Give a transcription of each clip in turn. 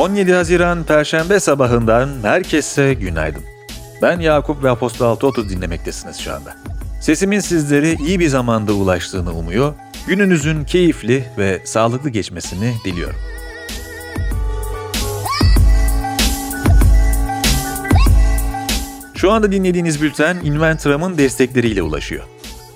17 Haziran Perşembe sabahından herkese günaydın. Ben Yakup ve Apostol 6.30 dinlemektesiniz şu anda. Sesimin sizlere iyi bir zamanda ulaştığını umuyor, gününüzün keyifli ve sağlıklı geçmesini diliyorum. Şu anda dinlediğiniz bülten Inventram'ın destekleriyle ulaşıyor.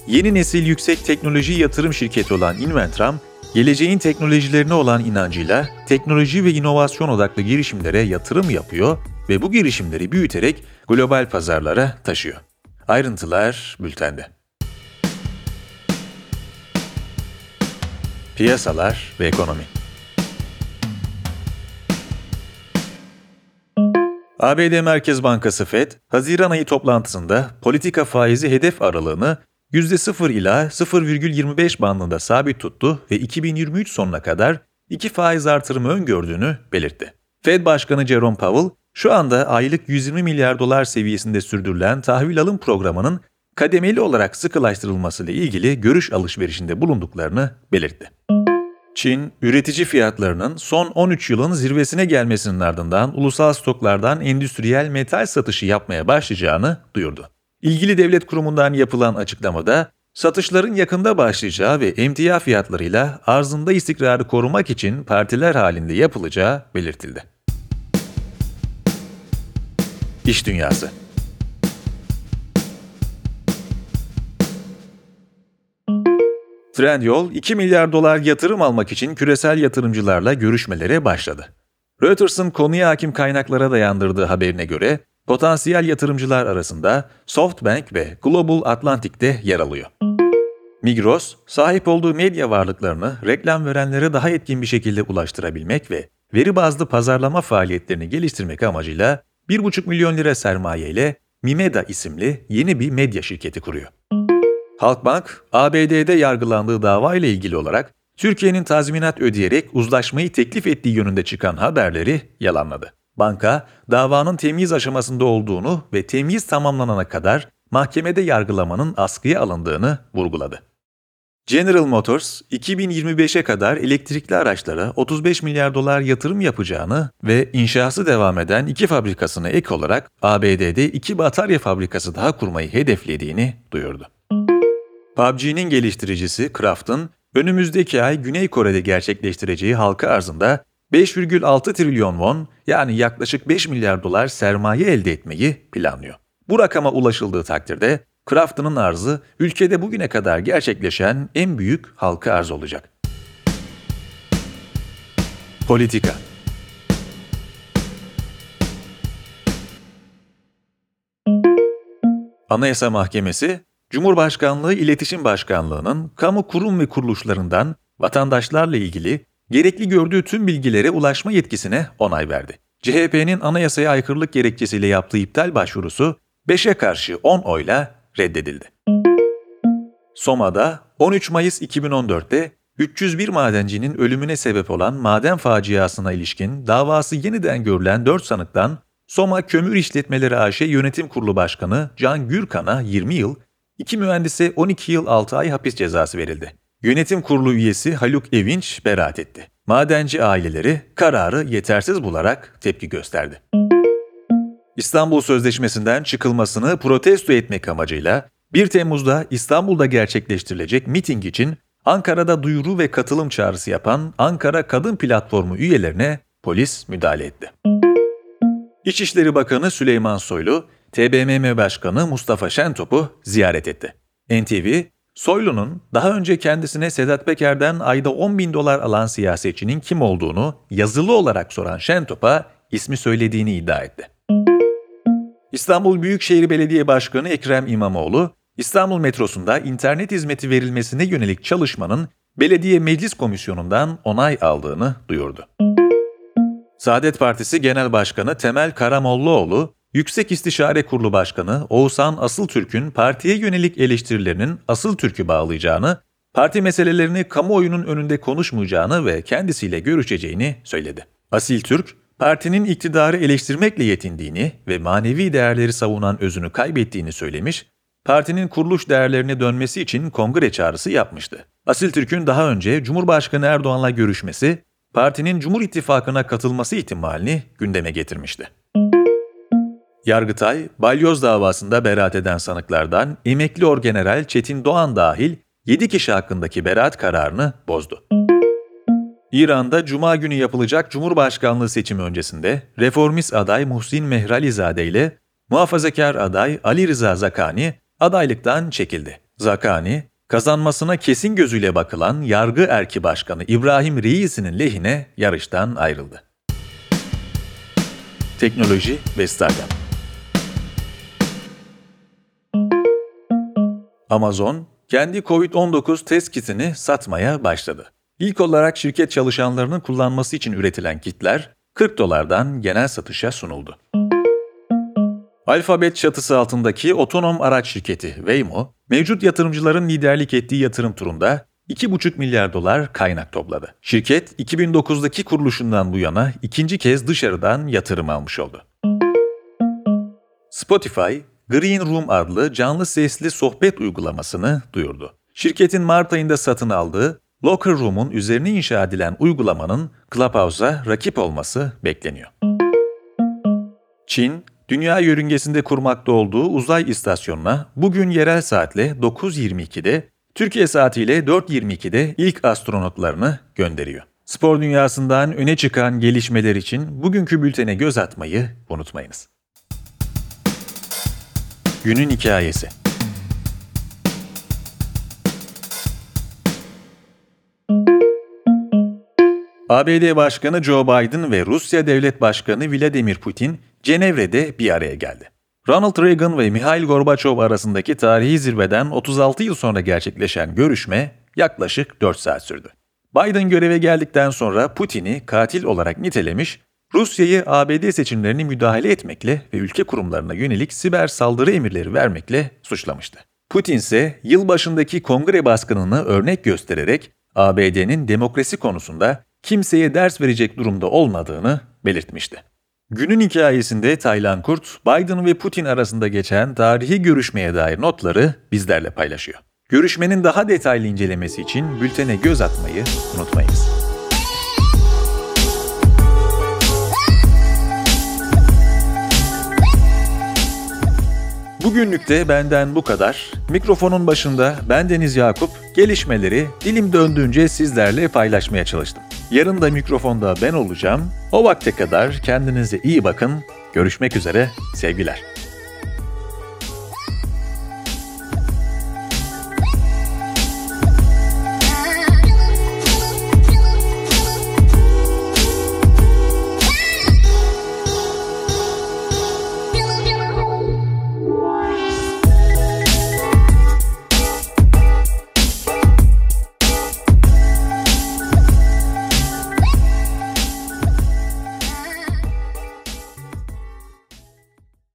Yeni nesil yüksek teknoloji yatırım şirketi olan Inventram, geleceğin teknolojilerine olan inancıyla teknoloji ve inovasyon odaklı girişimlere yatırım yapıyor ve bu girişimleri büyüterek global pazarlara taşıyor. Ayrıntılar bültende. Piyasalar ve ekonomi. ABD Merkez Bankası Fed, Haziran ayı toplantısında politika faizi hedef aralığını %0 ila 0,25 bandında sabit tuttu ve 2023 sonuna kadar iki faiz artırımı öngördüğünü belirtti. Fed Başkanı Jerome Powell, şu anda aylık 120 milyar dolar seviyesinde sürdürülen tahvil alım programının kademeli olarak sıkılaştırılması ile ilgili görüş alışverişinde bulunduklarını belirtti. Çin, üretici fiyatlarının son 13 yılın zirvesine gelmesinin ardından ulusal stoklardan endüstriyel metal satışı yapmaya başlayacağını duyurdu. İlgili devlet kurumundan yapılan açıklamada, satışların yakında başlayacağı ve emtia fiyatlarıyla arzında istikrarı korumak için partiler halinde yapılacağı belirtildi. İş Dünyası Trendyol, 2 milyar dolar yatırım almak için küresel yatırımcılarla görüşmelere başladı. Reuters'ın konuya hakim kaynaklara dayandırdığı haberine göre, potansiyel yatırımcılar arasında SoftBank ve Global Atlantic'te yer alıyor. Migros, sahip olduğu medya varlıklarını reklam verenlere daha etkin bir şekilde ulaştırabilmek ve veri bazlı pazarlama faaliyetlerini geliştirmek amacıyla 1,5 milyon lira sermaye ile Mimeda isimli yeni bir medya şirketi kuruyor. Halkbank, ABD'de yargılandığı dava ile ilgili olarak Türkiye'nin tazminat ödeyerek uzlaşmayı teklif ettiği yönünde çıkan haberleri yalanladı. Banka, davanın temyiz aşamasında olduğunu ve temyiz tamamlanana kadar mahkemede yargılamanın askıya alındığını vurguladı. General Motors, 2025'e kadar elektrikli araçlara 35 milyar dolar yatırım yapacağını ve inşası devam eden iki fabrikasına ek olarak ABD'de iki batarya fabrikası daha kurmayı hedeflediğini duyurdu. PUBG'nin geliştiricisi Craft'ın önümüzdeki ay Güney Kore'de gerçekleştireceği halka arzında 5,6 trilyon won yani yaklaşık 5 milyar dolar sermaye elde etmeyi planlıyor. Bu rakama ulaşıldığı takdirde Crafton'ın arzı ülkede bugüne kadar gerçekleşen en büyük halka arz olacak. Politika Anayasa Mahkemesi, Cumhurbaşkanlığı İletişim Başkanlığı'nın kamu kurum ve kuruluşlarından vatandaşlarla ilgili gerekli gördüğü tüm bilgilere ulaşma yetkisine onay verdi. CHP'nin anayasaya aykırılık gerekçesiyle yaptığı iptal başvurusu 5'e karşı 10 oyla reddedildi. Soma'da 13 Mayıs 2014'te 301 madencinin ölümüne sebep olan maden faciasına ilişkin davası yeniden görülen 4 sanıktan Soma Kömür İşletmeleri AŞ Yönetim Kurulu Başkanı Can Gürkan'a 20 yıl, 2 mühendise 12 yıl 6 ay hapis cezası verildi. Yönetim Kurulu üyesi Haluk Evinç beraat etti. Madenci aileleri kararı yetersiz bularak tepki gösterdi. İstanbul Sözleşmesi'nden çıkılmasını protesto etmek amacıyla 1 Temmuz'da İstanbul'da gerçekleştirilecek miting için Ankara'da duyuru ve katılım çağrısı yapan Ankara Kadın Platformu üyelerine polis müdahale etti. İçişleri Bakanı Süleyman Soylu, TBMM Başkanı Mustafa Şentop'u ziyaret etti. NTV, Soylu'nun daha önce kendisine Sedat Peker'den ayda 10 bin dolar alan siyasetçinin kim olduğunu yazılı olarak soran Şentop'a ismi söylediğini iddia etti. İstanbul Büyükşehir Belediye Başkanı Ekrem İmamoğlu, İstanbul metrosunda internet hizmeti verilmesine yönelik çalışmanın Belediye Meclis Komisyonu'ndan onay aldığını duyurdu. Saadet Partisi Genel Başkanı Temel Karamollaoğlu, Yüksek İstişare Kurulu Başkanı Oğuzhan Asıltürk'ün partiye yönelik eleştirilerinin Asıltürk'ü bağlayacağını, parti meselelerini kamuoyunun önünde konuşmayacağını ve kendisiyle görüşeceğini söyledi. Asil Türk, partinin iktidarı eleştirmekle yetindiğini ve manevi değerleri savunan özünü kaybettiğini söylemiş, partinin kuruluş değerlerine dönmesi için kongre çağrısı yapmıştı. Asil Türk'ün daha önce Cumhurbaşkanı Erdoğan'la görüşmesi, partinin Cumhur İttifakı'na katılması ihtimalini gündeme getirmişti. Yargıtay, balyoz davasında beraat eden sanıklardan emekli orgeneral Çetin Doğan dahil 7 kişi hakkındaki beraat kararını bozdu. İran'da Cuma günü yapılacak Cumhurbaşkanlığı seçimi öncesinde reformist aday Muhsin Mehralizade ile muhafazakar aday Ali Rıza Zakani adaylıktan çekildi. Zakani, kazanmasına kesin gözüyle bakılan yargı erki başkanı İbrahim Reis'inin lehine yarıştan ayrıldı. Teknoloji ve Startup Amazon, kendi COVID-19 test kitini satmaya başladı. İlk olarak şirket çalışanlarının kullanması için üretilen kitler 40 dolardan genel satışa sunuldu. Alphabet çatısı altındaki otonom araç şirketi Waymo, mevcut yatırımcıların liderlik ettiği yatırım turunda 2,5 milyar dolar kaynak topladı. Şirket 2009'daki kuruluşundan bu yana ikinci kez dışarıdan yatırım almış oldu. Spotify, Green Room adlı canlı sesli sohbet uygulamasını duyurdu. Şirketin Mart ayında satın aldığı Locker Room'un üzerine inşa edilen uygulamanın Clubhouse'a rakip olması bekleniyor. Çin, dünya yörüngesinde kurmakta olduğu uzay istasyonuna bugün yerel saatle 9.22'de, Türkiye saatiyle 4.22'de ilk astronotlarını gönderiyor. Spor dünyasından öne çıkan gelişmeler için bugünkü bültene göz atmayı unutmayınız. Günün hikayesi ABD Başkanı Joe Biden ve Rusya Devlet Başkanı Vladimir Putin Cenevre'de bir araya geldi. Ronald Reagan ve Mikhail Gorbaçov arasındaki tarihi zirveden 36 yıl sonra gerçekleşen görüşme yaklaşık 4 saat sürdü. Biden göreve geldikten sonra Putin'i katil olarak nitelemiş, Rusya'yı ABD seçimlerine müdahale etmekle ve ülke kurumlarına yönelik siber saldırı emirleri vermekle suçlamıştı. Putin ise yılbaşındaki kongre baskınını örnek göstererek ABD'nin demokrasi konusunda kimseye ders verecek durumda olmadığını belirtmişti. Günün hikayesinde Taylan Kurt, Biden ve Putin arasında geçen tarihi görüşmeye dair notları bizlerle paylaşıyor. Görüşmenin daha detaylı incelemesi için bültene göz atmayı unutmayınız. Bugünlük de benden bu kadar. Mikrofonun başında ben Deniz Yakup, gelişmeleri dilim döndüğünce sizlerle paylaşmaya çalıştım. Yarın da mikrofonda ben olacağım. O vakte kadar kendinize iyi bakın. Görüşmek üzere, sevgiler.